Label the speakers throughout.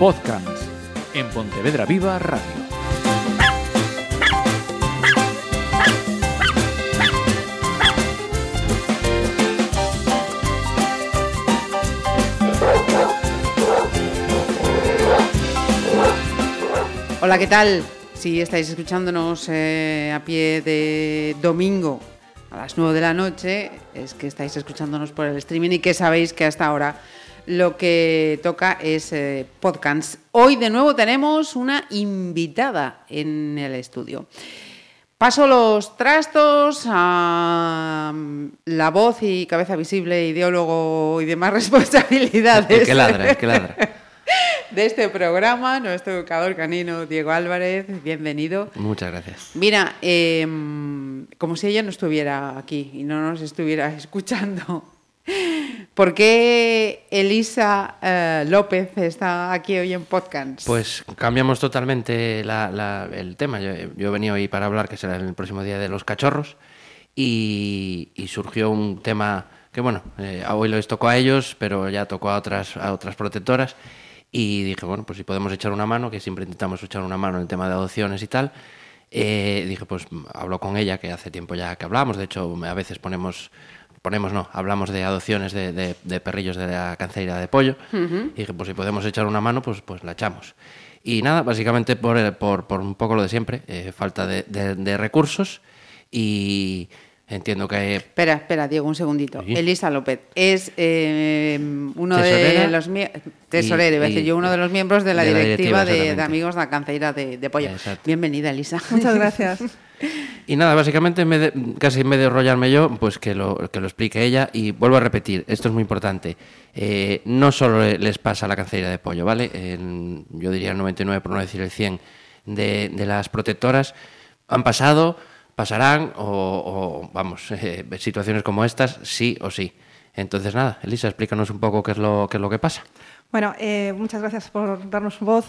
Speaker 1: Podcast en Pontevedra Viva Radio.
Speaker 2: Hola, ¿qué tal? Si estáis escuchándonos eh, a pie de domingo a las 9 de la noche, es que estáis escuchándonos por el streaming y que sabéis que hasta ahora lo que toca es eh, podcast. Hoy de nuevo tenemos una invitada en el estudio. Paso los trastos a mm, la voz y cabeza visible, ideólogo y demás responsabilidades.
Speaker 3: El que ladra, el que ladra.
Speaker 2: de este programa, nuestro educador canino Diego Álvarez, bienvenido.
Speaker 3: Muchas gracias.
Speaker 2: Mira, eh, como si ella no estuviera aquí y no nos estuviera escuchando. ¿Por qué Elisa eh, López está aquí hoy en podcast?
Speaker 3: Pues cambiamos totalmente la- la- el tema. Yo, yo venido hoy para hablar, que será el próximo día de los cachorros, y, y surgió un tema que, bueno, eh, hoy les tocó a ellos, pero ya tocó a otras, a otras protectoras, y dije, bueno, pues si podemos echar una mano, que siempre intentamos echar una mano en el tema de adopciones y tal, eh, dije, pues hablo con ella, que hace tiempo ya que hablamos, de hecho a veces ponemos, ponemos no, hablamos de adopciones de, de- de perrillos de la canceira de pollo, y dije, pues si podemos echar una mano, pues, pues la echamos. Y nada, básicamente por, eh, por, por un poco lo de siempre, eh, falta de recursos y entiendo que
Speaker 2: Espera, espera, Diego, un segundito.
Speaker 3: Sí.
Speaker 2: Elisa López es eh, uno
Speaker 3: Tesorera
Speaker 2: de los tesorero,
Speaker 3: y-
Speaker 2: iba a decir
Speaker 3: y-
Speaker 2: yo, uno de los miembros de la,
Speaker 3: de la
Speaker 2: directiva,
Speaker 3: directiva,
Speaker 2: de. Amigos de la Canceira de, de Pollo.
Speaker 3: Exacto.
Speaker 2: Bienvenida, Elisa.
Speaker 4: Muchas gracias.
Speaker 3: Y nada, básicamente, en vez de- casi en vez de enrollarme yo, pues que lo, que lo explique ella. Y vuelvo a repetir, esto es muy importante. Eh, no solo les pasa a la cancería de pollo, ¿vale? En- yo diría el 99, por no decir el 100, de, de las protectoras han pasado, pasarán, o, vamos, eh, situaciones como estas, sí o sí. Entonces, nada, Elisa, explícanos un poco qué es lo, qué es lo que pasa.
Speaker 4: Bueno, eh, muchas gracias por darnos voz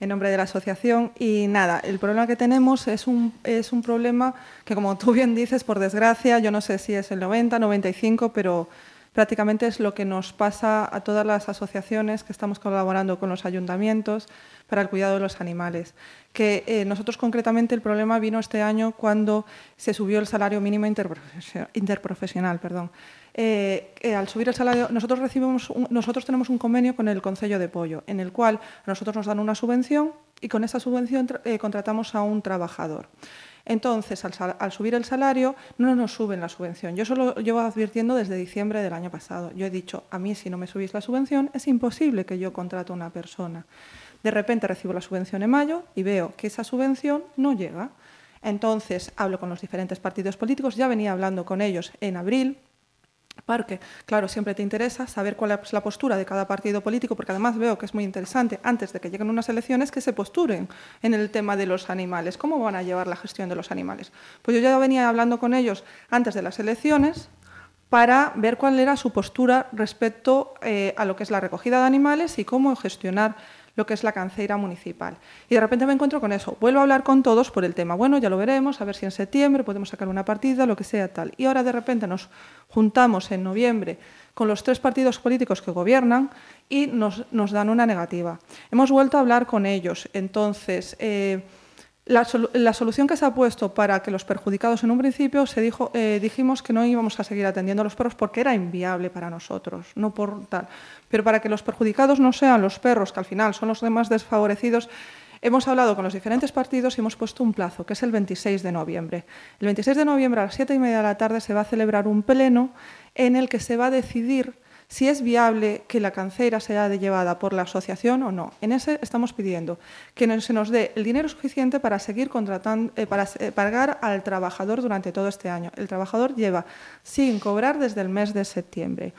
Speaker 4: en nombre de la asociación. Y nada, el problema que tenemos es un, es un problema que, como tú bien dices, por desgracia, yo no sé si es el 90, 95, pero prácticamente es lo que nos pasa a todas las asociaciones que estamos colaborando con los ayuntamientos para el cuidado de los animales. Que eh, nosotros concretamente el problema vino este año cuando se subió el salario mínimo interprofesio- interprofesional. Perdón. Eh, eh, al subir el salario, nosotros, recibimos nosotros tenemos un convenio con el Concello de Pollo, en el cual nosotros nos dan una subvención y con esa subvención tra- contratamos a un trabajador. Entonces, al, al subir el salario, no nos suben la subvención. Yo eso lo llevo advirtiendo desde diciembre del año pasado. Yo he dicho, a mí si no me subís la subvención, es imposible que yo contrate a una persona. De repente recibo la subvención en mayo y veo que esa subvención no llega. Entonces, hablo con los diferentes partidos políticos, ya venía hablando con ellos en abril, porque, claro, siempre te interesa saber cuál es la postura de cada partido político, porque además veo que es muy interesante, antes de que lleguen unas elecciones, que se posturen en el tema de los animales. ¿Cómo van a llevar la gestión de los animales? Pues yo ya venía hablando con ellos antes de las elecciones para ver cuál era su postura respecto eh, a lo que es la recogida de animales y cómo gestionar lo que es la canceira municipal. Y de repente me encuentro con eso. Vuelvo a hablar con todos por el tema. Bueno, ya lo veremos, a ver si en septiembre podemos sacar una partida, lo que sea tal. Y ahora de repente nos juntamos en noviembre con los tres partidos políticos que gobiernan y nos, nos dan una negativa. Hemos vuelto a hablar con ellos. Entonces, eh, la, la solución que se ha puesto para que los perjudicados en un principio se dijo, eh, dijimos que no íbamos a seguir atendiendo a los perros porque era inviable para nosotros, no por tal. Pero para que los perjudicados no sean los perros, que al final son los demás desfavorecidos, hemos hablado con los diferentes partidos y hemos puesto un plazo, que es el 26 de noviembre. El 26 de noviembre a las 7 y media de la tarde se va a celebrar un pleno en el que se va a decidir si es viable que la cancera sea de- llevada por la asociación o no. En ese estamos pidiendo que se nos dé el dinero suficiente para seguir contratando, eh, para eh, pagar al trabajador durante todo este año. El trabajador lleva sin cobrar desde el mes de septiembre.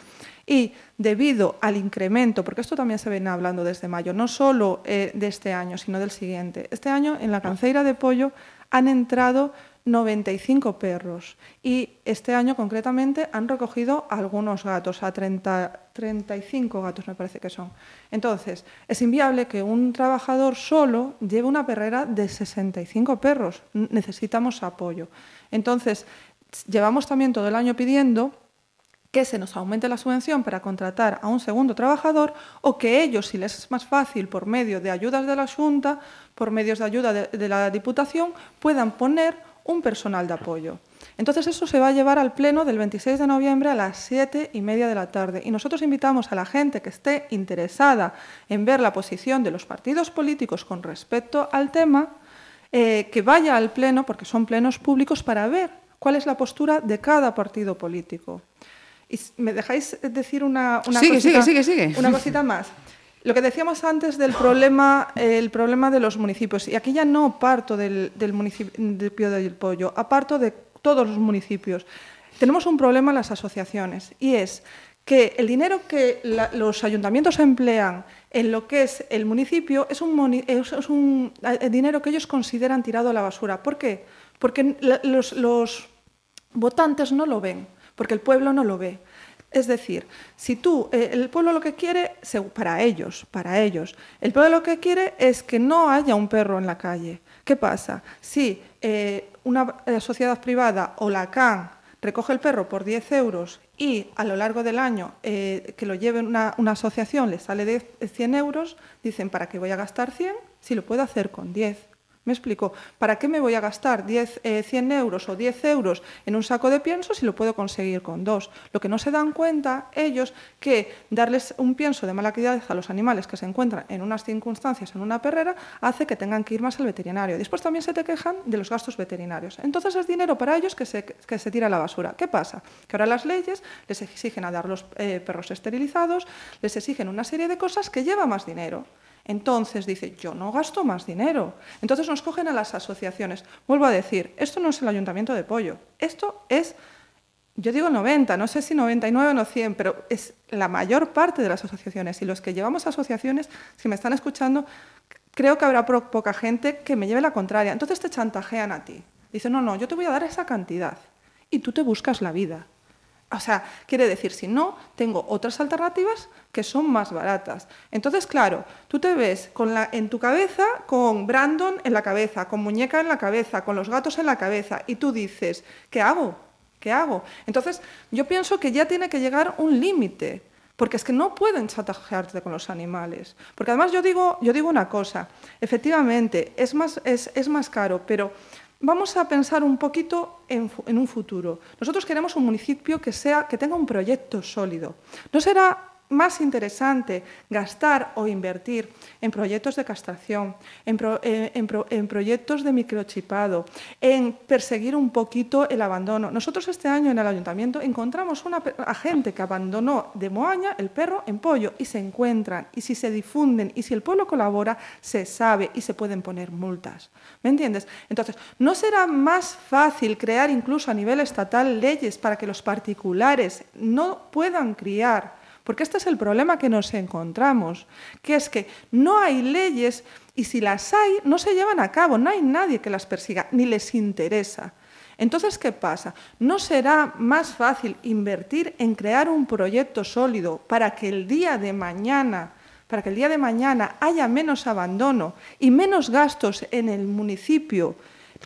Speaker 4: Y debido al incremento, porque esto también se viene hablando desde mayo, no solo eh, de este año, sino del siguiente. Este año en la canceira de pollo han entrado 95 perros y este año concretamente han recogido algunos gatos, a 30, 35 gatos me parece que son. Entonces, es inviable que un trabajador solo lleve una perrera de 65 perros. Necesitamos apoyo. Entonces, llevamos también todo el año pidiendo que se nos aumente la subvención para contratar a un segundo trabajador o que ellos, si les es más fácil por medio de ayudas de la Junta, por medios de ayuda de, de la Diputación, puedan poner un personal de apoyo. Entonces eso se va a llevar al pleno del 26 de noviembre a las 7 y media de la tarde. Y nosotros invitamos a la gente que esté interesada en ver la posición de los partidos políticos con respecto al tema, eh, que vaya al pleno, porque son plenos públicos, para ver cuál es la postura de cada partido político. Y me dejáis decir una, una,
Speaker 2: sigue,
Speaker 4: cosita,
Speaker 2: sigue, sigue, sigue.
Speaker 4: una cosita más. Lo que decíamos antes del problema, el problema de los municipios, y aquí ya no parto del, del municipio del Pollo, aparto de todos los municipios. Tenemos un problema en las asociaciones y es que el dinero que los ayuntamientos emplean en lo que es el municipio es un, es, un dinero que ellos consideran tirado a la basura. ¿Por qué? Porque los votantes no lo ven porque el pueblo no lo ve. Es decir, si tú, eh, el pueblo lo que quiere, para ellos, para ellos, el pueblo lo que quiere es que no haya un perro en la calle. ¿Qué pasa? Si eh, una eh, sociedad privada o la CAN recoge el perro por 10 euros y a lo largo del año que lo lleve una, una, asociación le sale de 100 euros, dicen, ¿para qué voy a gastar 100 si lo puedo hacer con 10? Me explico, ¿para qué me voy a gastar 10, eh, 100 euros o 10 euros en un saco de pienso si lo puedo conseguir con dos? Lo que no se dan cuenta ellos que darles un pienso de mala calidad a los animales que se encuentran en unas circunstancias en una perrera hace que tengan que ir más al veterinario. Después también se te quejan de los gastos veterinarios. Entonces es dinero para ellos que se, que se tira a la basura. ¿Qué pasa? Que ahora las leyes les exigen a dar los eh, perros esterilizados, les exigen una serie de cosas que lleva más dinero. Entonces dice, yo no gasto más dinero. Entonces nos cogen a las asociaciones. Vuelvo a decir, esto no es el ayuntamiento de Pollo, esto es, yo digo 90, no sé si 99 o no 100, pero es la mayor parte de las asociaciones. Y los que llevamos asociaciones, si me están escuchando, creo que habrá poca gente que me lleve la contraria. Entonces te chantajean a ti. Dicen, no, no, yo te voy a dar esa cantidad. Y tú te buscas la vida. O sea, quiere decir, si no, tengo otras alternativas que son más baratas. Entonces, claro, tú te ves con la, en tu cabeza con Brandon en la cabeza, con muñeca en la cabeza, con los gatos en la cabeza, y tú dices, ¿qué hago? ¿Qué hago? Entonces, yo pienso que ya tiene que llegar un límite, porque es que no pueden chantajearte con los animales. Porque además yo digo, yo digo una cosa, efectivamente, es más, es, es más caro, pero Vamos a pensar un poquito en, en, un futuro. Nosotros queremos un municipio que, sea, que tenga un proyecto sólido. No será más interesante gastar o invertir en proyectos de castración, en, pro, en, pro, en, proyectos de microchipado, en perseguir un poquito el abandono. Nosotros este año en el ayuntamiento encontramos una gente que abandonó de Moaña el perro en pollo y se encuentran y si se difunden y si el pueblo colabora se sabe y se pueden poner multas. ¿Me entiendes? Entonces, ¿no será más fácil crear incluso a nivel estatal leyes para que los particulares no puedan criar porque este es el problema que nos encontramos, que es que no hay leyes y si las hay, no se llevan a cabo, no hay nadie que las persiga, ni les interesa. Entonces, ¿qué pasa? ¿No será más fácil invertir en crear un proyecto sólido para que el día de mañana, para que el día de mañana haya menos abandono y menos gastos en el municipio?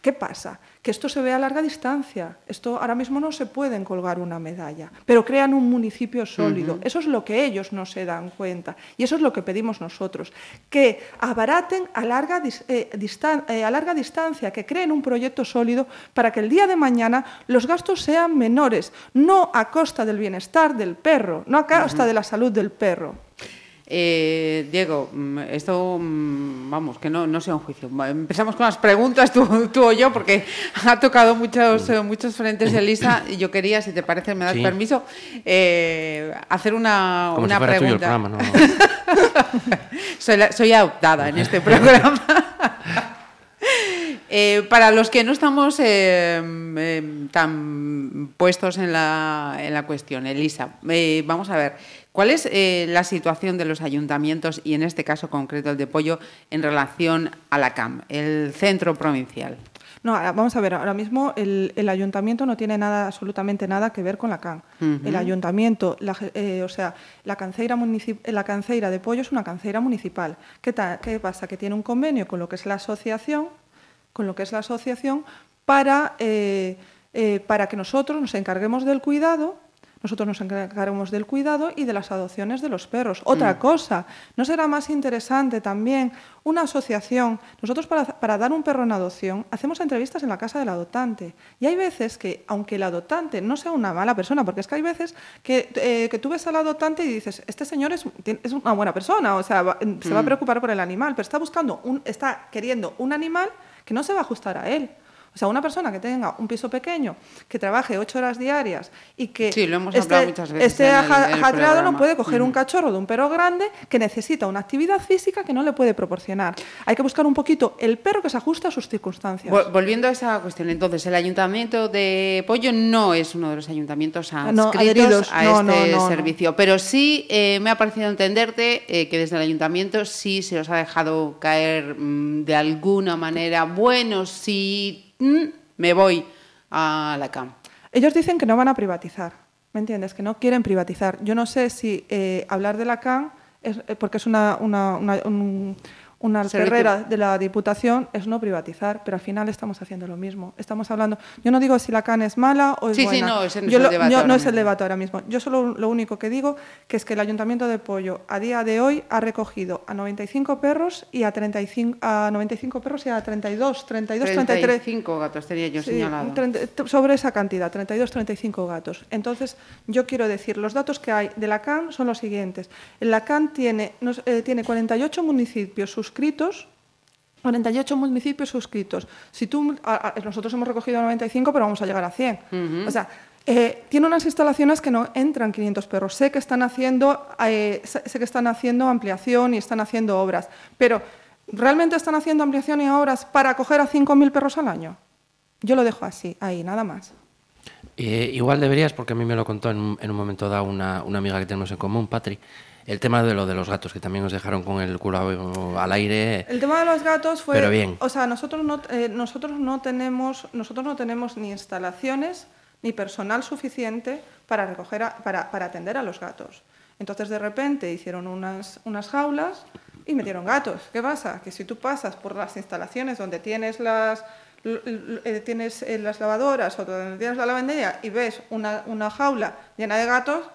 Speaker 4: ¿Qué pasa? que esto se ve a larga distancia. Esto ahora mismo no se pueden colgar una medalla, pero crean un municipio sólido. Uh -huh. Eso es lo que ellos no se dan cuenta y eso es lo que pedimos nosotros, que abaraten a larga, eh, distan eh, a larga distancia, que creen un proyecto sólido para que el día de mañana los gastos sean menores, no a costa del bienestar del perro, no a costa uh -huh. de la salud del perro.
Speaker 2: Eh, Diego, mm, esto, mm, vamos, que no, no sea un juicio. Empezamos con las preguntas, tú, tú o yo, porque ha tocado muchos, eh, muchos frentes Elisa, y yo quería, si te parece, me das sí. permiso, eh, hacer una,
Speaker 3: Como
Speaker 2: una
Speaker 3: si
Speaker 2: pregunta.
Speaker 3: Tuyo el programa, ¿no?
Speaker 2: soy, la, soy adoptada en este programa. Eh, para los que no estamos eh, eh, tan puestos en la, en la cuestión, Elisa, eh, vamos a ver, ¿cuál es eh, la situación de los ayuntamientos y en este caso concreto el de Pollo en relación a la CAM, el centro provincial?
Speaker 4: No, vamos a ver, ahora mismo el, el, ayuntamiento no tiene nada, absolutamente nada que ver con la CAN. Uh -huh. El ayuntamiento, la, eh, o sea, la canceira, la canceira de Pollo es una canceira municipal. ¿Qué, ¿Qué pasa? Que tiene un convenio con lo que es la asociación, con lo que es la asociación para, eh, eh, para que nosotros nos encarguemos del cuidado nosotros nos encargamos del cuidado y de las adopciones de los perros. Otra cosa, ¿no será más interesante también una asociación? Nosotros para, para dar un perro en adopción hacemos entrevistas en la casa del adoptante y hay veces que, aunque el adoptante no sea una mala persona, porque es que hay veces que, eh, que tú ves al adoptante y dices, este señor es, es una buena persona, o sea, va- se va a preocupar por el animal, pero está buscando, un, está queriendo un animal que no se va a ajustar a él. O sea, una persona que tenga un piso pequeño, que trabaje ocho horas diarias y que
Speaker 2: Sí, lo hemos
Speaker 4: esté,
Speaker 2: muchas veces
Speaker 4: esté no puede coger un
Speaker 2: Ujú.
Speaker 4: cachorro de un perro grande que necesita una actividad física que no le puede proporcionar. Hay que buscar un poquito el perro que se ajuste a sus circunstancias.
Speaker 2: Vol- Volviendo a esa cuestión, entonces, el ayuntamiento de Pollo no es uno de los ayuntamientos
Speaker 4: no,
Speaker 2: adscritos a
Speaker 4: No,
Speaker 2: este
Speaker 4: no,
Speaker 2: servicio, pero sí eh, me ha parecido entenderte eh, que desde el ayuntamiento sí se os ha dejado caer mm, de alguna manera, bueno, sí, mm, me voy a la CAM.
Speaker 4: Ellos dicen que no van a privatizar, ¿me entiendes? Que no quieren privatizar. Yo no sé si eh, hablar de la CAN, es, eh, porque es una, una, una, un- una
Speaker 2: Servicio.
Speaker 4: carrera de la Diputación, es no privatizar, pero al final estamos haciendo lo mismo. Estamos hablando, yo no digo si la CAN es mala o es
Speaker 2: Sí, sí,
Speaker 4: buena.
Speaker 2: no, ese no es el debate
Speaker 4: yo- no es el
Speaker 2: mismo.
Speaker 4: debate ahora mismo. Yo solo lo único que digo que es que el Ayuntamiento de Pollo a día de hoy ha recogido a 95 perros y a 35 a 95 perros y a 32, 32, 33
Speaker 2: 35 gatos tenía yo
Speaker 4: Sí,
Speaker 2: señalado.
Speaker 4: sobre esa cantidad, 32, 35 gatos. Entonces, yo quiero decir, los datos que hay de la CAN son los siguientes. La CAN tiene, nos- eh, tiene 48 municipios suscritos. 48 municipios suscritos. Si tú, a- a- nosotros hemos recogido 95, pero vamos a llegar a 100. O sea, eh, tiene unas instalaciones que no entran 500 perros. Sé que están haciendo, eh, sé que están haciendo ampliación y están haciendo obras, pero ¿realmente están haciendo ampliación y obras para acoger a 5.000 perros al año? Yo lo dejo así, ahí, nada más.
Speaker 3: Eh, igual deberías, porque a mí me lo contó en, un- en un momento dado una, una amiga que tenemos en común, Patri, el tema de lo de los gatos, que también nos dejaron con el culo al aire.
Speaker 4: El tema de los gatos fue,
Speaker 3: Pero bien.
Speaker 4: o sea, nosotros no, eh, nosotros no tenemos, nosotros no tenemos ni instalaciones ni personal suficiente para recoger, a- para, para atender a los gatos. Entonces de repente hicieron unas, unas jaulas y metieron gatos. ¿Qué pasa? Que si tú pasas por las instalaciones donde tienes las eh, tienes eh, las lavadoras o donde tienes la lavandería y ves una, una jaula llena de gatos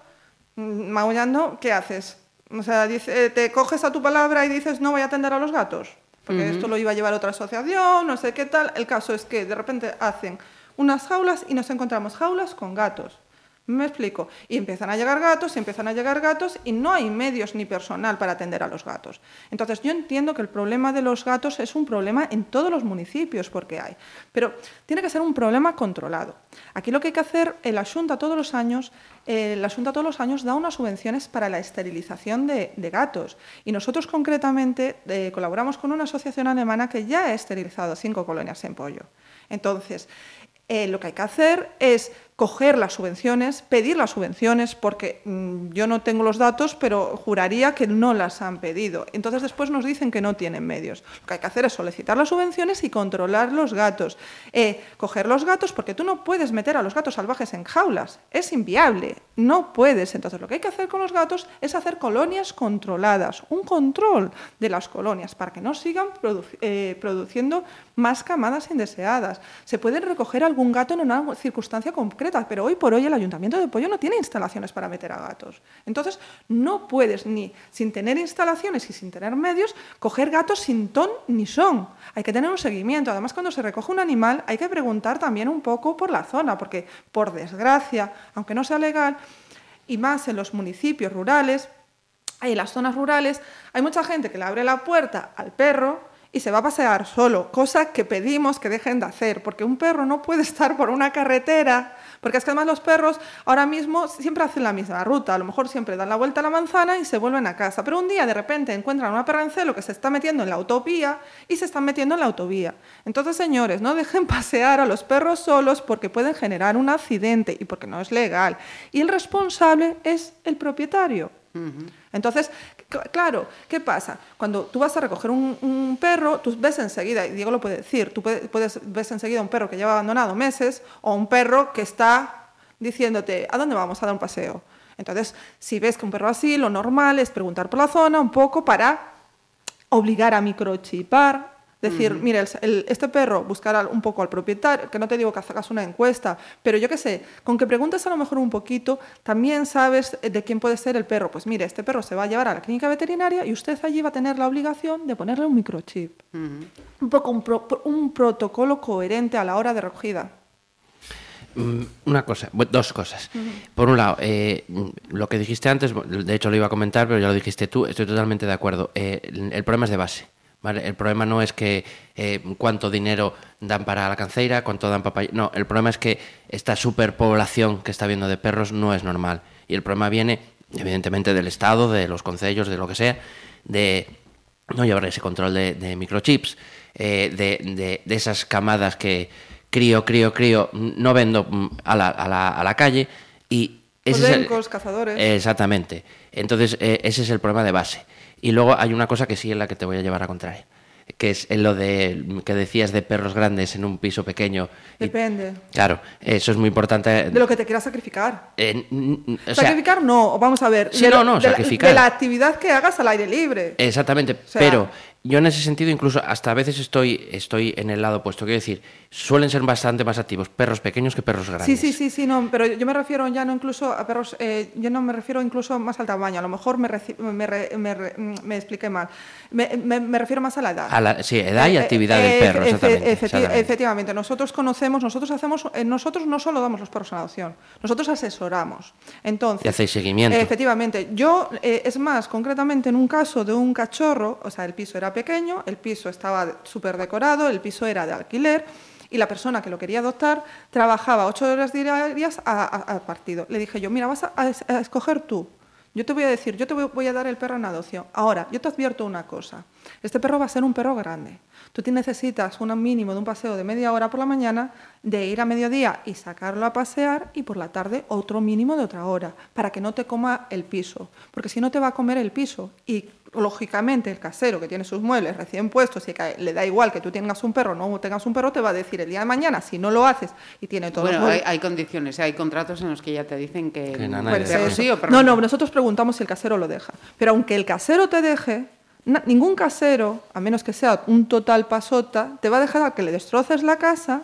Speaker 4: maullando, ¿qué haces? O sea, dice- eh, te coges a tu palabra y dices, no voy a atender a los gatos, porque esto lo iba a llevar otra asociación, no sé qué tal. El caso es que de repente hacen unas jaulas y nos encontramos jaulas con gatos. Me explico. Y empiezan a llegar gatos, y empiezan a llegar gatos, y no hay medios ni personal para atender a los gatos. Entonces, yo entiendo que el problema de los gatos es un problema en todos los municipios, porque hay. Pero tiene que ser un problema controlado. Aquí lo que hay que hacer, el Asunta todos los años, Asunta todos los años da unas subvenciones para la esterilización de, de gatos. Y nosotros concretamente eh, colaboramos con una asociación alemana que ya ha esterilizado cinco colonias en pollo. Entonces, eh, lo que hay que hacer es coger las subvenciones, pedir las subvenciones, porque mm, yo no tengo los datos, pero juraría que no las han pedido. Entonces después nos dicen que no tienen medios. Lo que hay que hacer es solicitar las subvenciones y controlar los gatos. Eh, coger los gatos, porque tú no puedes meter a los gatos salvajes en jaulas. Es inviable. No puedes. Entonces lo que hay que hacer con los gatos es hacer colonias controladas, un control de las colonias para que no sigan eh, produciendo más camadas indeseadas. Se puede recoger algún gato en una circunstancia concreta, pero hoy por hoy el Ayuntamiento de Pollo no tiene instalaciones para meter a gatos. Entonces, no puedes ni sin tener instalaciones y sin tener medios coger gatos sin ton ni son. Hay que tener un seguimiento. Además, cuando se recoge un animal, hay que preguntar también un poco por la zona, porque por desgracia, aunque no sea legal, y más en los municipios rurales, en las zonas rurales, hay mucha gente que le abre la puerta al perro y se va a pasear solo, cosa que pedimos que dejen de hacer, porque un perro no puede estar por una carretera, porque es que además los perros ahora mismo siempre hacen la misma ruta, a lo mejor siempre dan la vuelta a la manzana y se vuelven a casa, pero un día de repente encuentran una perra en celo que se está metiendo en la autovía y se están metiendo en la autovía. Entonces, señores, no dejen pasear a los perros solos porque pueden generar un accidente y porque no es legal. Y el responsable es el propietario. Entonces, claro, ¿qué pasa? Cuando tú vas a recoger un, perro, tú ves enseguida, y Diego lo puede decir, tú puedes, puedes- ves enseguida un perro que lleva abandonado meses o un perro que está diciéndote, ¿a dónde vamos a dar un paseo? Entonces, si ves que un perro así, lo normal es preguntar por la zona un poco para obligar a microchipar Decir, mire, el- el- este perro, buscar al- un poco al propietario, que no te digo que hagas una encuesta, pero yo qué sé, con que preguntes a lo mejor un poquito, también sabes de quién puede ser el perro. Pues mire, este perro se va a llevar a la clínica veterinaria y usted allí va a tener la obligación de ponerle un microchip. Un poco un, pro- un protocolo coherente a la hora de recogida.
Speaker 3: Mm, Una cosa, dos cosas. Por un lado, eh, lo que dijiste antes, de hecho lo iba a comentar, pero ya lo dijiste tú, estoy totalmente de acuerdo. Eh, el, el problema es de base. ¿Vale? El problema no es que eh, cuánto dinero dan para la canceira, cuánto dan para... No, el problema es que esta superpoblación que está habiendo de perros no es normal. Y el problema viene, evidentemente, del Estado, de los concellos, de lo que sea, de no llevar ese control de, de microchips, eh, de, de- de esas camadas que crío, crío, crío, no vendo mm, a la, a la, a la calle y ese es el-
Speaker 4: Podencos, cazadores.
Speaker 3: Exactamente. Entonces, eh, ese es el problema de base. Y luego hay una cosa que sí en la que te voy a llevar a contraria, que es en lo de que decías de perros grandes en un piso pequeño. Y-
Speaker 4: Depende.
Speaker 3: claro, eso es muy importante.
Speaker 4: De lo que te quieras sacrificar.
Speaker 3: Eh, o sea,
Speaker 4: sacrificar no, vamos a ver.
Speaker 3: Sí,
Speaker 4: de,
Speaker 3: no, no,
Speaker 4: de la-
Speaker 3: sacrificar.
Speaker 4: de la actividad que hagas al aire libre.
Speaker 3: Exactamente,
Speaker 4: sea-
Speaker 3: pero yo en ese sentido incluso hasta a veces estoy, estoy en el lado opuesto. Quiero decir, suelen ser bastante más activos perros pequeños que perros grandes.
Speaker 4: Sí, sí, sí, sí, no, pero yo me refiero ya no incluso a perros, eh, yo no me refiero incluso más al tamaño, a lo mejor me, reci- me, me me expliqué mal. Me, refiero más a la edad.
Speaker 3: A la- sí, edad y
Speaker 4: Eh,
Speaker 3: actividad
Speaker 4: eh,
Speaker 3: del perro, exactamente,
Speaker 4: efecti-
Speaker 3: exactamente.
Speaker 4: Efectivamente, nosotros conocemos, nosotros hacemos, eh, nosotros no solo damos los perros en adopción, nosotros asesoramos. Entonces,
Speaker 3: Y hacéis seguimiento.
Speaker 4: efectivamente, yo, es más, concretamente en un caso de un cachorro, o sea, el piso era pequeño, el piso estaba súper decorado, el piso era de alquiler. Y la persona que lo quería adoptar trabajaba ocho horas diarias a, a- a partido. Le dije yo, mira, vas a, a es- a escoger tú. Yo te voy a decir, yo te voy, a dar el perro en adopción. Ahora, yo te advierto una cosa. Este perro va a ser un perro grande. Tú necesitas un mínimo de un paseo de media hora por la mañana, de ir a mediodía y sacarlo a pasear y por la tarde otro mínimo de otra hora, para que no te coma el piso. Porque si no te va a comer el piso y lógicamente el casero que tiene sus muebles recién puestos y que le da igual que tú tengas un perro o no tengas un perro, te va a decir el día de mañana, si no lo haces y tiene todos
Speaker 2: Bueno,
Speaker 4: los
Speaker 2: hay, hay condiciones, hay contratos en los que ya te dicen que,
Speaker 3: Que
Speaker 2: perro
Speaker 3: deja.
Speaker 2: sí o perro
Speaker 4: no, no, nosotros preguntamos si el casero lo deja. Pero aunque el casero te deje, na- ningún casero, a menos que sea un total pasota, te va a dejar a que le destroces la casa,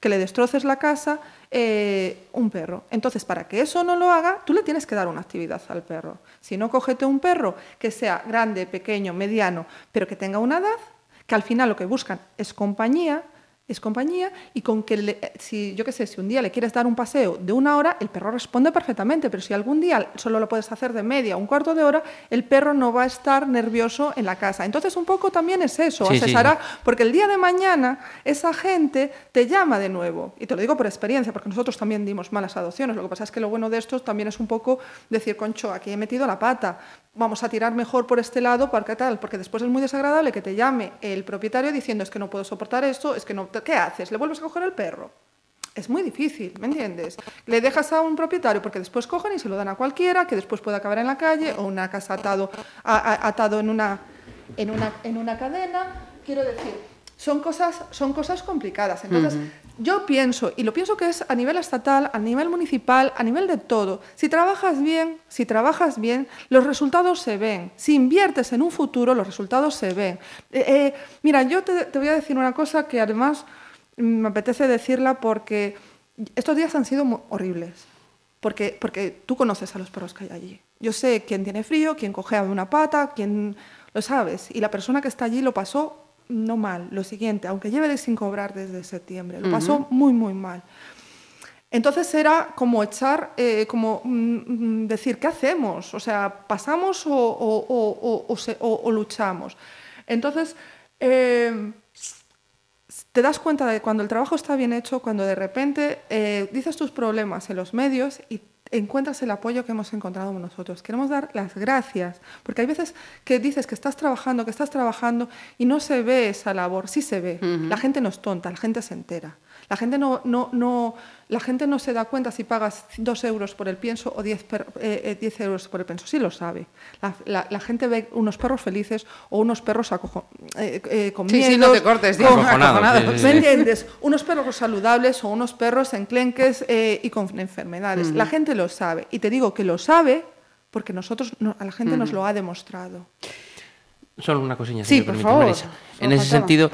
Speaker 4: que le destroces la casa, eh, un perro. Entonces, para que eso no lo haga, tú le tienes que dar una actividad al perro. Si no, cógete un perro que sea grande, pequeño, mediano, pero que tenga una edad, que al final lo que buscan es compañía, es compañía y con que le- si yo qué sé, si un día le quieres dar un paseo de una hora, el perro responde perfectamente, pero si algún día solo lo puedes hacer de media, un cuarto de hora, el perro no va a estar nervioso en la casa. Entonces un poco también es eso,
Speaker 3: Sí,
Speaker 4: porque el día de mañana esa gente te llama de nuevo. Y te lo digo por experiencia, porque nosotros también dimos malas adopciones. Lo que pasa es que lo bueno de esto también es un poco decir, concho, aquí he metido la pata. Vamos a tirar mejor por este lado, porque tal, porque después es muy desagradable que te llame el propietario diciendo es que no puedo soportar esto, es que no, ¿qué haces? ¿Le vuelves a coger el perro? Es muy difícil, ¿me entiendes? Le dejas a un propietario porque después cogen y se lo dan a cualquiera, que después puede acabar en la calle o una casa atado, a- atado en, una, en, una, en una cadena. Quiero decir, son cosas, son cosas complicadas. Entonces, yo pienso, y lo pienso que es a nivel estatal, a nivel municipal, a nivel de todo. Si trabajas bien, si trabajas bien, los resultados se ven. Si inviertes en un futuro, los resultados se ven. Eh, eh, mira, yo te, te voy a decir una cosa que además me apetece decirla porque estos días han sido horribles. Porque, porque tú conoces a los perros que hay allí. Yo sé quién tiene frío, quién cojea de una pata, quién lo sabes. Y la persona que está allí lo pasó no mal. Lo siguiente, aunque lleve de sin cobrar desde septiembre, lo pasó muy, muy mal. Entonces era como echar, eh, como mm, mm, decir, ¿qué hacemos? O sea, ¿pasamos o, o- o- o- o se- o- o luchamos? Entonces, eh, te das cuenta de cuando el trabajo está bien hecho, cuando de repente eh, dices tus problemas en los medios y encuentras el apoyo que hemos encontrado nosotros. Queremos dar las gracias, porque hay veces que dices que estás trabajando, que estás trabajando y no se ve esa labor, sí se ve. La gente no es tonta, la gente se entera. La gente no, no, no, la gente no se da cuenta si pagas dos euros por el pienso o 10, per- eh, eh, 10 euros por el pienso. Sí lo sabe. La, la- la gente ve unos perros felices o unos perros acojo- eh, eh, con
Speaker 2: Sí, sí,
Speaker 4: miedos,
Speaker 2: no te cortes, digo,
Speaker 4: con-
Speaker 3: acojonados. sí, sí,
Speaker 4: ¿Me
Speaker 3: sí.
Speaker 4: entiendes? Unos perros saludables o unos perros enclenques y con enfermedades. La gente lo sabe. Y te digo que lo sabe porque nosotros, no- a la gente nos lo ha demostrado.
Speaker 3: Solo una cosilla,
Speaker 2: Sí,
Speaker 3: si me
Speaker 2: por
Speaker 3: permite,
Speaker 2: favor.
Speaker 3: Marisa. En ese
Speaker 2: faltaba.
Speaker 3: sentido,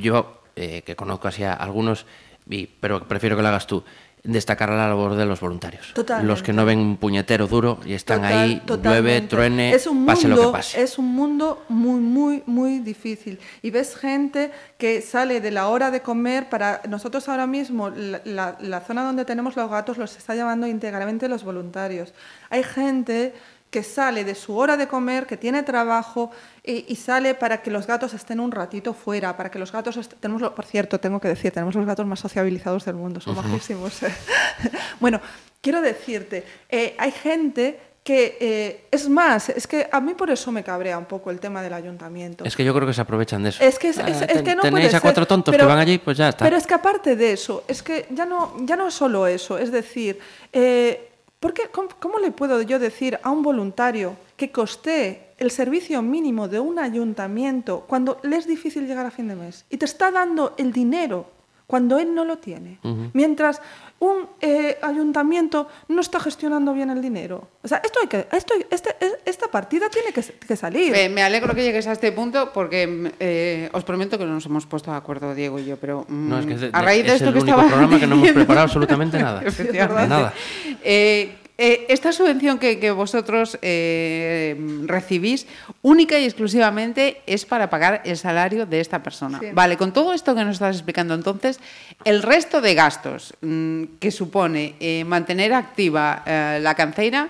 Speaker 3: yo, eh, que conozco así a algunos, y- pero prefiero que lo hagas tú, destacar la labor de los voluntarios.
Speaker 4: Totalmente.
Speaker 3: Los que no ven un puñetero duro y están
Speaker 4: Total-
Speaker 3: ahí, llueve,
Speaker 4: totalmente.
Speaker 3: truene,
Speaker 4: es un
Speaker 3: pase
Speaker 4: mundo,
Speaker 3: lo que pase.
Speaker 4: Es un mundo muy, muy, muy difícil. Y ves gente que sale de la hora de comer para... Nosotros ahora mismo, la, la- la zona donde tenemos los gatos los está llamando íntegramente los voluntarios. Hay gente que sale de su hora de comer, que tiene trabajo y, y sale para que los gatos estén un ratito fuera, para que los gatos... Tenemos, lo- por cierto, tengo que decir, tenemos los gatos más sociabilizados del mundo, son majísimos. ¿eh? bueno, quiero decirte, eh, hay gente que... eh, es más, es que a mí por eso me cabrea un poco el tema del ayuntamiento.
Speaker 3: Es que yo creo que se aprovechan de eso.
Speaker 4: Es que, es,
Speaker 3: Ah,
Speaker 4: es-
Speaker 3: ten-
Speaker 4: que no
Speaker 3: Tenéis
Speaker 4: puede
Speaker 3: a cuatro
Speaker 4: ser,
Speaker 3: tontos
Speaker 4: pero-
Speaker 3: que van allí, pues ya está.
Speaker 4: Pero es que aparte de eso, es que ya no, ya no es solo eso. Es decir, eh, ¿por qué- cómo, cómo le puedo yo decir a un voluntario que costee el servicio mínimo de un ayuntamiento cuando le es difícil llegar a fin de mes y te está dando el dinero cuando él no lo tiene? Mientras un eh, ayuntamiento no está gestionando bien el dinero. O sea, esto hay que, esto, este- esta partida tiene que, que salir.
Speaker 2: Eh, me alegro que llegues a este punto porque eh, os prometo que no nos hemos puesto de acuerdo, Diego y yo, pero mm,
Speaker 3: No, es que es, de-
Speaker 2: a raíz de
Speaker 3: es
Speaker 2: esto
Speaker 3: el
Speaker 2: que
Speaker 3: único
Speaker 2: estaba
Speaker 3: programa que no hemos preparado absolutamente nada.
Speaker 2: Efectivamente.
Speaker 3: Nada.
Speaker 2: Eh, eh, esta subvención que, que vosotros eh, recibís única y exclusivamente es para pagar el salario de esta persona.
Speaker 4: Sí.
Speaker 2: Vale, con todo esto que nos estás explicando entonces, el resto de gastos mm, que supone eh, mantener activa eh, la canceira,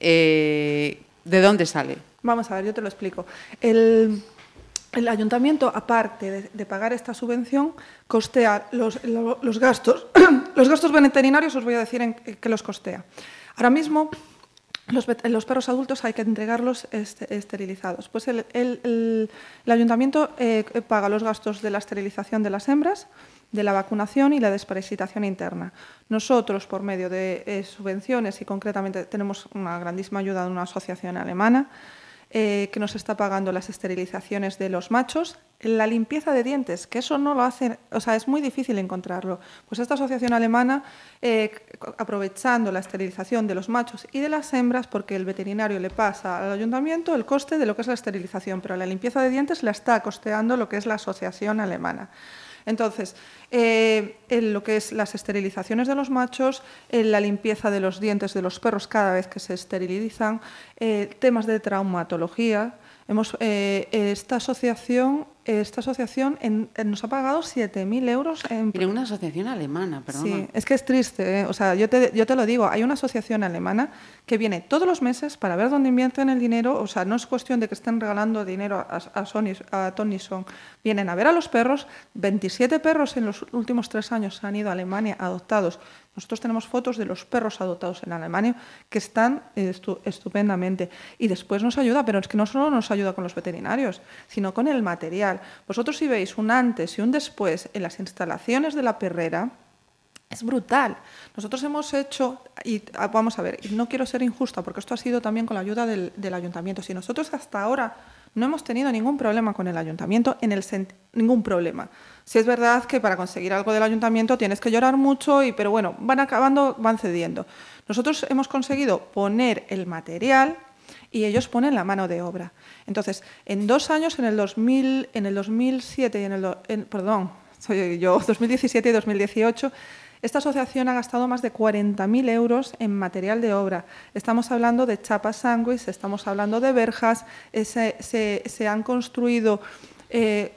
Speaker 2: eh, ¿de dónde sale?
Speaker 4: Vamos a ver, yo te lo explico. El, el ayuntamiento, aparte de, pagar esta subvención, costea los, lo- los gastos. los gastos veterinarios os voy a decir en qué los costea. Ahora mismo, los, los perros adultos hay que entregarlos este- esterilizados. Pues el, el- el- ayuntamiento paga los gastos de la esterilización de las hembras, de la vacunación y la desparasitación interna. Nosotros, por medio de eh, subvenciones y concretamente tenemos una grandísima ayuda de una asociación alemana, eh, que nos está pagando las esterilizaciones de los machos, la limpieza de dientes, que eso no lo hacen, o sea, es muy difícil encontrarlo. Pues esta asociación alemana, eh, aprovechando la esterilización de los machos y de las hembras, porque el veterinario le pasa al ayuntamiento el coste de lo que es la esterilización, pero la limpieza de dientes la está costeando lo que es la asociación alemana. Entonces, eh, en lo que es las esterilizaciones de los machos, en la limpieza de los dientes de los perros cada vez que se esterilizan, eh, temas de traumatología. Hemos, eh, esta asociación, esta asociación en- en- nos ha pagado 7.000 euros en
Speaker 2: Mira, una asociación alemana, perdona.
Speaker 4: Sí, es que es triste. ¿eh? O sea, yo te, yo te lo digo, hay una asociación alemana que viene todos los meses para ver dónde invierten el dinero. O sea, no es cuestión de que estén regalando dinero a, a, Sony, a Tony Son. Vienen a ver a los perros. 27 perros en los últimos tres años han ido a Alemania adoptados. Nosotros tenemos fotos de los perros adoptados en Alemania que están eh, estu- estupendamente. Y después nos ayuda, pero es que no solo nos ayuda con los veterinarios, sino con el material. Vosotros si veis un antes y un después en las instalaciones de la perrera, es brutal. Nosotros hemos hecho, y ah, vamos a ver, no quiero ser injusta, porque esto ha sido también con la ayuda del ayuntamiento. Si nosotros hasta ahora no hemos tenido ningún problema con el ayuntamiento, en el ningún problema. Si es verdad que para conseguir algo del ayuntamiento tienes que llorar mucho, y, pero bueno, van acabando, van cediendo. Nosotros hemos conseguido poner el material y ellos ponen la mano de obra. Entonces, en dos años, en el, 2000, en el 2007 y en el... perdón, soy yo, 2017 y 2018, esta asociación ha gastado más de 40.000 euros en material de obra. Estamos hablando de chapas sándwich, estamos hablando de verjas, se, han construido eh,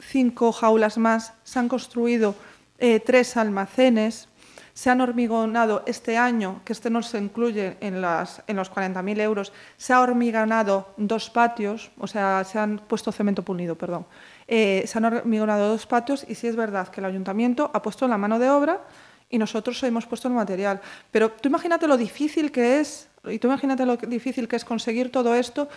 Speaker 4: cinco jaulas más, se han construido eh, tres almacenes, se han hormigonado este año, que este no se incluye en, en los 40.000 euros, se ha hormigonado dos patios, o sea, se han puesto cemento pulido, perdón. Eh, se han hormigonado dos patios y sí es verdad que el ayuntamiento ha puesto la mano de obra y nosotros hemos puesto el material. Pero tú imagínate lo difícil que es, y tú imagínate lo difícil que es conseguir todo esto.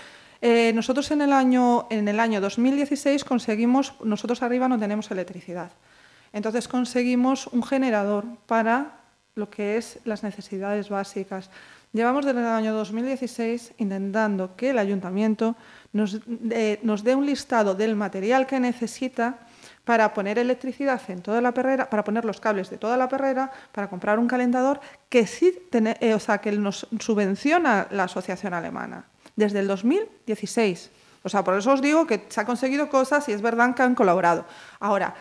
Speaker 4: Eh, nosotros en el, año, en el año 2016 conseguimos, nosotros arriba no tenemos electricidad. Entonces conseguimos un generador para lo que es las necesidades básicas. Llevamos desde el año 2016 intentando que el ayuntamiento nos, de- nos dé un listado del material que necesita para poner electricidad en toda la perrera, para poner los cables de toda la perrera, para comprar un calentador que sí tene- eh, o sea, que nos subvenciona la asociación alemana desde el 2016. O sea, por eso os digo que se ha conseguido cosas y es verdad que han colaborado. Ahora,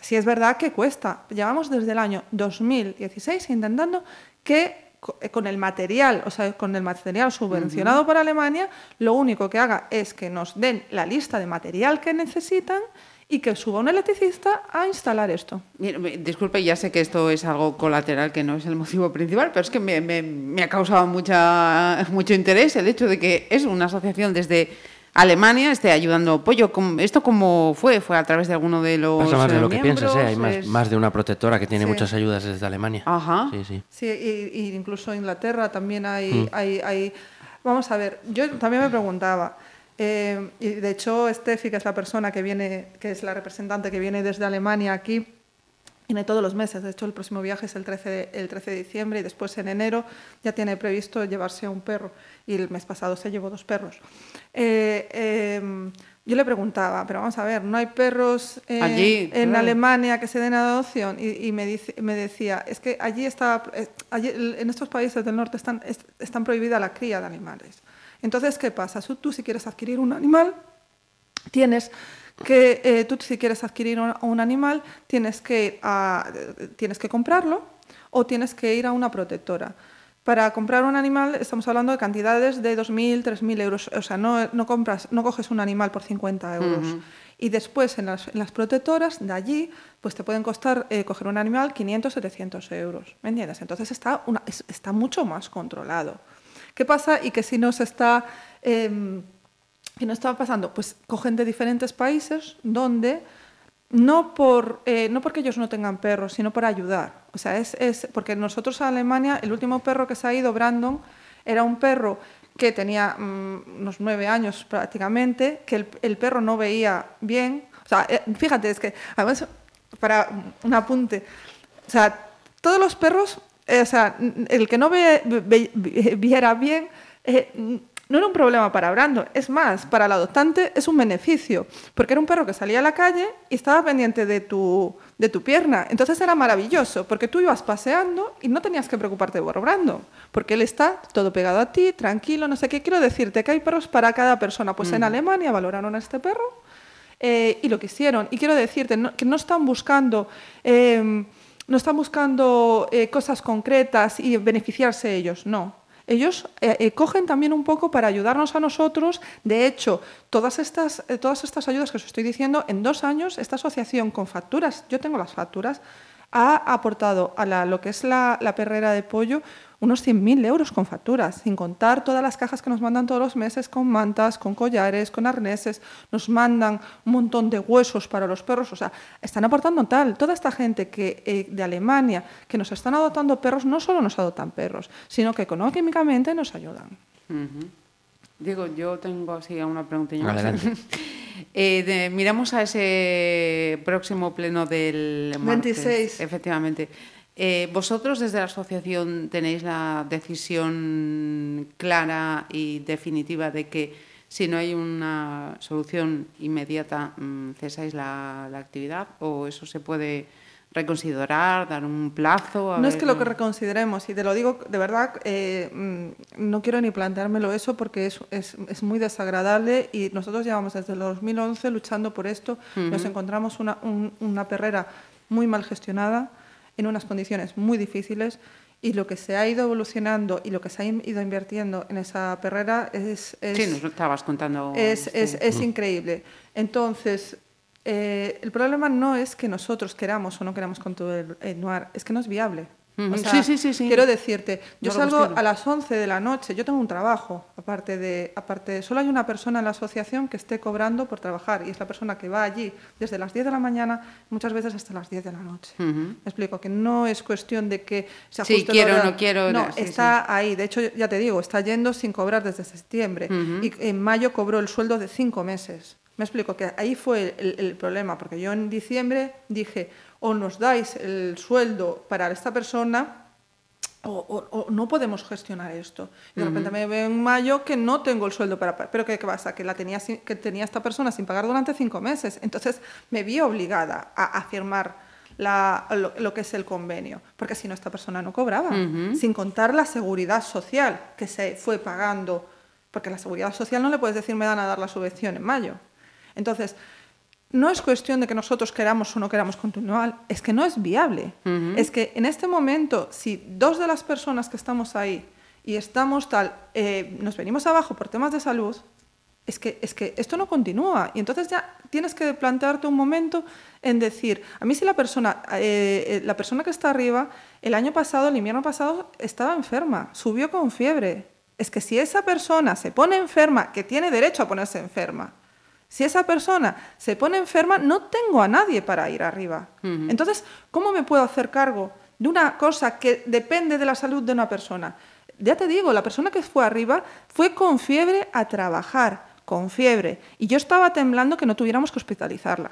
Speaker 4: si es verdad que cuesta. Llevamos desde el año 2016 intentando que eh, con el material, o sea, con el material subvencionado por Alemania, lo único que haga es que nos den la lista de material que necesitan y que suba un electricista a instalar esto.
Speaker 2: disculpe, ya sé que esto es algo colateral, que no es el motivo principal, pero es que me, me ha causado mucha, mucho interés el hecho de que es una asociación desde Alemania esté ayudando Pollo. ¿Esto cómo fue? ¿Fue a través de alguno de los
Speaker 3: Pasa más de lo que
Speaker 2: piensas,
Speaker 3: ¿eh? Hay más, de una protectora que tiene muchas ayudas desde Alemania.
Speaker 2: Ajá.
Speaker 3: Sí, sí.
Speaker 4: Sí, y, incluso Inglaterra también hay, mm. hay, hay, Vamos a ver, yo también me preguntaba... Eh, y de hecho, Steffi, que es la persona que viene, que es la representante que viene desde Alemania aquí, Viene todos los meses, de hecho el próximo viaje es el 13, de, el 13 de diciembre y después en enero ya tiene previsto llevarse a un perro y el mes pasado se llevó dos perros. Eh, em, yo le preguntaba, pero vamos a ver, ¿no hay perros
Speaker 2: eh,
Speaker 4: en Alemania que se den adopción? Y, me, dice, me, decía, es que allí está, eh, en estos países del norte están, están prohibida la cría de animales. Entonces, ¿qué pasa? Tú si quieres adquirir un animal, tienes que eh, tú si quieres adquirir un, animal tienes que, tienes que comprarlo o tienes que ir a una protectora. Para comprar un animal estamos hablando de cantidades de 2.000, 3.000 euros. O sea, no, no, compras, no coges un animal por 50 euros. Y después en las, en las, protectoras de allí pues te pueden costar eh, coger un animal 500, 700 euros. ¿Me entiendes? Entonces está, una, está mucho más controlado. ¿Qué pasa? Y que si no se está... Em, ¿Qué nos estaba pasando? Pues cogen de diferentes países donde no, por, eh, no porque ellos no tengan perros, sino por ayudar. O sea, es, es, porque nosotros a Alemania, el último perro que se ha ido, Brandon, era un perro que tenía mm, unos nueve años prácticamente, que el, el, perro no veía bien. O sea, eh, fíjate, es que, además, para un apunte, o sea, todos los perros, eh, o sea, el que no ve, viera bien, no era un problema para Brando, es más, para el adoptante es un beneficio, porque era un perro que salía a la calle y estaba pendiente de tu, de tu pierna. Entonces era maravilloso, porque tú ibas paseando y no tenías que preocuparte por Brando, porque él está todo pegado a ti, tranquilo, no sé qué. Quiero decirte que hay perros para cada persona. Pues en mm. Alemania valoraron a este perro eh, y lo quisieron. Y quiero decirte que no están buscando... Em, no están buscando eh, cosas concretas y beneficiarse ellos, no ellos eh, eh, cogen también un poco para ayudarnos a nosotros. De hecho, todas estas, eh, todas estas ayudas que os estoy diciendo, en dos años, esta asociación con facturas, yo tengo las facturas, ha aportado a lo que es la, la perrera de pollo unos 100.000 euros con facturas, sin contar todas las cajas que nos mandan todos los meses con mantas, con collares, con arneses, nos mandan un montón de huesos para los perros, o sea, están aportando tal. Toda esta gente que, eh, de Alemania que nos están adoptando perros, no solo nos adoptan perros, sino que económicamente nos ayudan.
Speaker 2: Diego, yo tengo así una pregunta. eh, miramos a ese próximo pleno del
Speaker 4: martes, 26.
Speaker 2: Efectivamente. Eh, ¿Vosotros desde la asociación tenéis la decisión clara y definitiva de que si no hay una solución inmediata mm, cesáis la, actividad o eso se puede reconsiderar, dar un plazo?
Speaker 4: no es que lo que reconsideremos, y te lo digo de verdad, eh, mm, no quiero ni planteármelo eso porque es, es, muy desagradable y nosotros llevamos desde el 2011 luchando por esto, nos encontramos una, una perrera muy mal gestionada, en unas condiciones muy difíciles y lo que se ha ido evolucionando y lo que se ha ido invirtiendo en esa perrera es...
Speaker 2: sí, nos lo estabas contando.
Speaker 4: Es, es, increíble. Entonces, eh, el problema no es que nosotros queramos o no queramos con todo el noir, es que no es viable
Speaker 2: sí, sí, sí, sí,
Speaker 4: Quiero decirte, yo salgo a las 11 de la noche, yo tengo un trabajo, aparte de, aparte, solo hay una persona en la asociación que esté cobrando por trabajar y es la persona que va allí desde las 10 de la mañana, muchas veces hasta las 10 de la noche. Me explico, que no es cuestión de que
Speaker 2: se ajuste Sí, quiero, no quiero.
Speaker 4: No, está ahí, de hecho, ya te digo, está yendo sin cobrar desde septiembre y en mayo cobró el sueldo de cinco meses. Me explico que ahí fue el problema, porque yo en diciembre dije, o nos dais el sueldo para esta persona o, no podemos gestionar esto. Y de repente me veo en mayo que no tengo el sueldo para... ¿Pero qué, pasa? Que, la tenía, que tenía esta persona sin pagar durante cinco meses. Entonces me vi obligada a, firmar lo, que es el convenio, porque si no esta persona no cobraba, sin contar la seguridad social que se fue pagando porque la seguridad social no le puedes decir me dan a dar la subvención en mayo. Entonces, no es cuestión de que nosotros queramos o no queramos continuar, es que no es viable. Es que en este momento, si dos de las personas que estamos ahí y estamos tal, eh, nos venimos abajo por temas de salud, es que, es que esto no continúa. Y entonces ya tienes que plantearte un momento en decir, a mí si la persona, eh, eh, la persona que está arriba, el año pasado, el invierno pasado, estaba enferma, subió con fiebre. Es que si esa persona se pone enferma, que tiene derecho a ponerse enferma, si esa persona se pone enferma, no tengo a nadie para ir arriba. Entonces, ¿cómo me puedo hacer cargo de una cosa que depende de la salud de una persona? Ya te digo, la persona que fue arriba fue con fiebre a trabajar, con fiebre, y yo estaba temblando que no tuviéramos que hospitalizarla.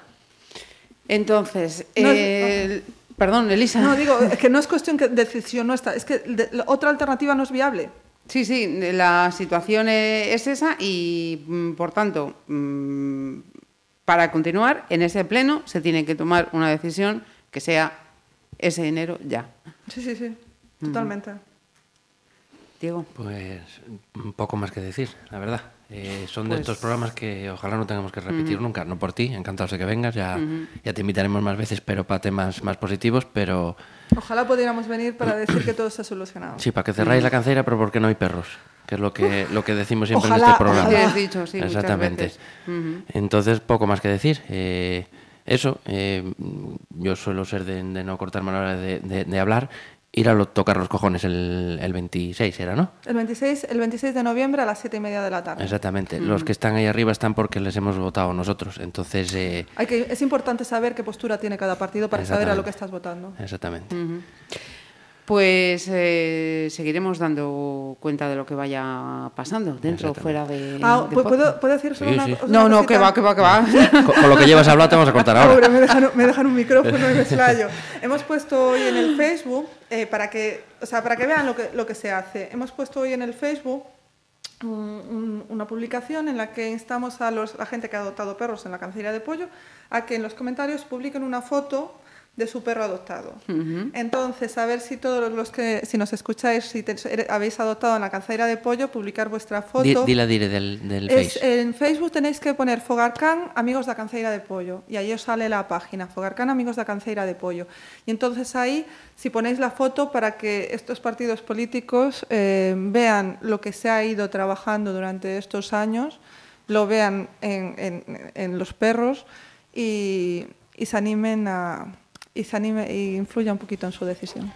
Speaker 2: Entonces,
Speaker 4: No,
Speaker 2: eh, perdón, Elisa.
Speaker 4: No, digo, es que no es cuestión que decisión nuestra, es que de- la otra alternativa no es viable.
Speaker 2: Sí, sí, la situación eh, es esa y, mm, por tanto, mm, para continuar, en ese pleno se tiene que tomar una decisión que sea ese enero ya.
Speaker 4: Sí, sí, sí, totalmente.
Speaker 2: Diego.
Speaker 3: Pues un poco más que decir, la verdad. Eh, son de
Speaker 2: Pues-
Speaker 3: estos programas que ojalá no tengamos que repetir nunca. No por ti, encantados de que vengas. Ya, ya te invitaremos más veces, pero para temas más positivos. Pero
Speaker 4: Ojalá pudiéramos venir para decir que todo está solucionado.
Speaker 3: sí, para que cerráis la cancera, pero porque no hay perros. Que es lo que, lo que decimos siempre en
Speaker 4: Ojalá,
Speaker 3: este programa.
Speaker 2: ojalá. Sí, dicho, sí,
Speaker 3: Exactamente. Entonces, poco más que decir. Eh, eso, eh, yo suelo ser de, de no cortarme a la hora de, de- de hablar. Ir a lo- tocar los cojones el, el 26, era, ¿no?
Speaker 4: El 26, el 26 de noviembre a las 7 y media de la tarde.
Speaker 3: Exactamente. Los que están ahí arriba están porque les hemos votado nosotros. Entonces, eh,
Speaker 4: Hay que, es importante saber qué postura tiene cada partido para saber a lo que estás votando.
Speaker 3: exactamente.
Speaker 2: Pues eh, seguiremos dando cuenta de lo que vaya pasando, dentro o fuera de.
Speaker 4: Ah,
Speaker 2: de
Speaker 4: ¿pu-
Speaker 2: podcast.
Speaker 4: ¿puedo, ¿puedo decir solo
Speaker 3: Sí,
Speaker 4: una
Speaker 3: sí.
Speaker 4: cosa?
Speaker 2: No, no, que va, que va, que va.
Speaker 3: Con, con lo que llevas hablado te vamos a cortar ahora.
Speaker 4: Pobre, me dejan, me dejan un micrófono y me explayo. Hemos puesto hoy en el Facebook, eh, para, que, o sea, para que vean lo que, lo que se hace, hemos puesto hoy en el Facebook un- un- una publicación en la que instamos a los, la gente que ha adoptado perros en la cancería de pollo a que en los comentarios publiquen una foto de su perro adoptado. Entonces, a ver si todos los que, si nos escucháis, si te- habéis adoptado en la cancería de pollo, publicar vuestra foto.
Speaker 3: Di, di la dire del, del
Speaker 4: Es-
Speaker 3: Face.
Speaker 4: en Facebook tenéis que poner Fogarcan Amigos da Canceira de Pollo y ahí os sale la página Fogarcan Amigos da Canceira de Pollo. Y entonces ahí, si ponéis la foto para que estos partidos políticos eh, vean lo que se ha ido trabajando durante estos años, lo vean en, en- en los perros y, y se animen a y se anime y influya un poquito en su decisión.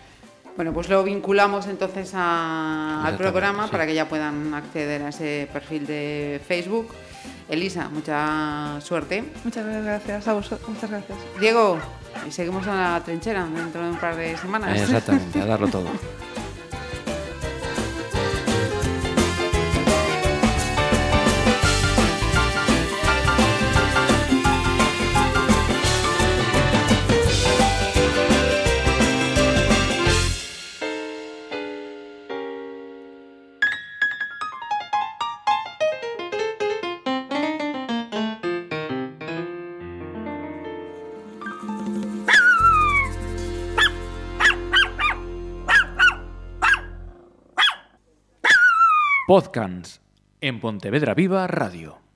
Speaker 2: Bueno, pues lo vinculamos entonces a- al programa
Speaker 3: sí.
Speaker 2: para que ya puedan acceder a ese perfil de Facebook. Elisa, mucha suerte.
Speaker 4: Muchas gracias a vosotros. Muchas gracias.
Speaker 2: Diego, y seguimos en la trinchera dentro de un par de semanas.
Speaker 3: Exactamente, a darlo todo.
Speaker 1: Podcans en Pontevedra Viva Radio.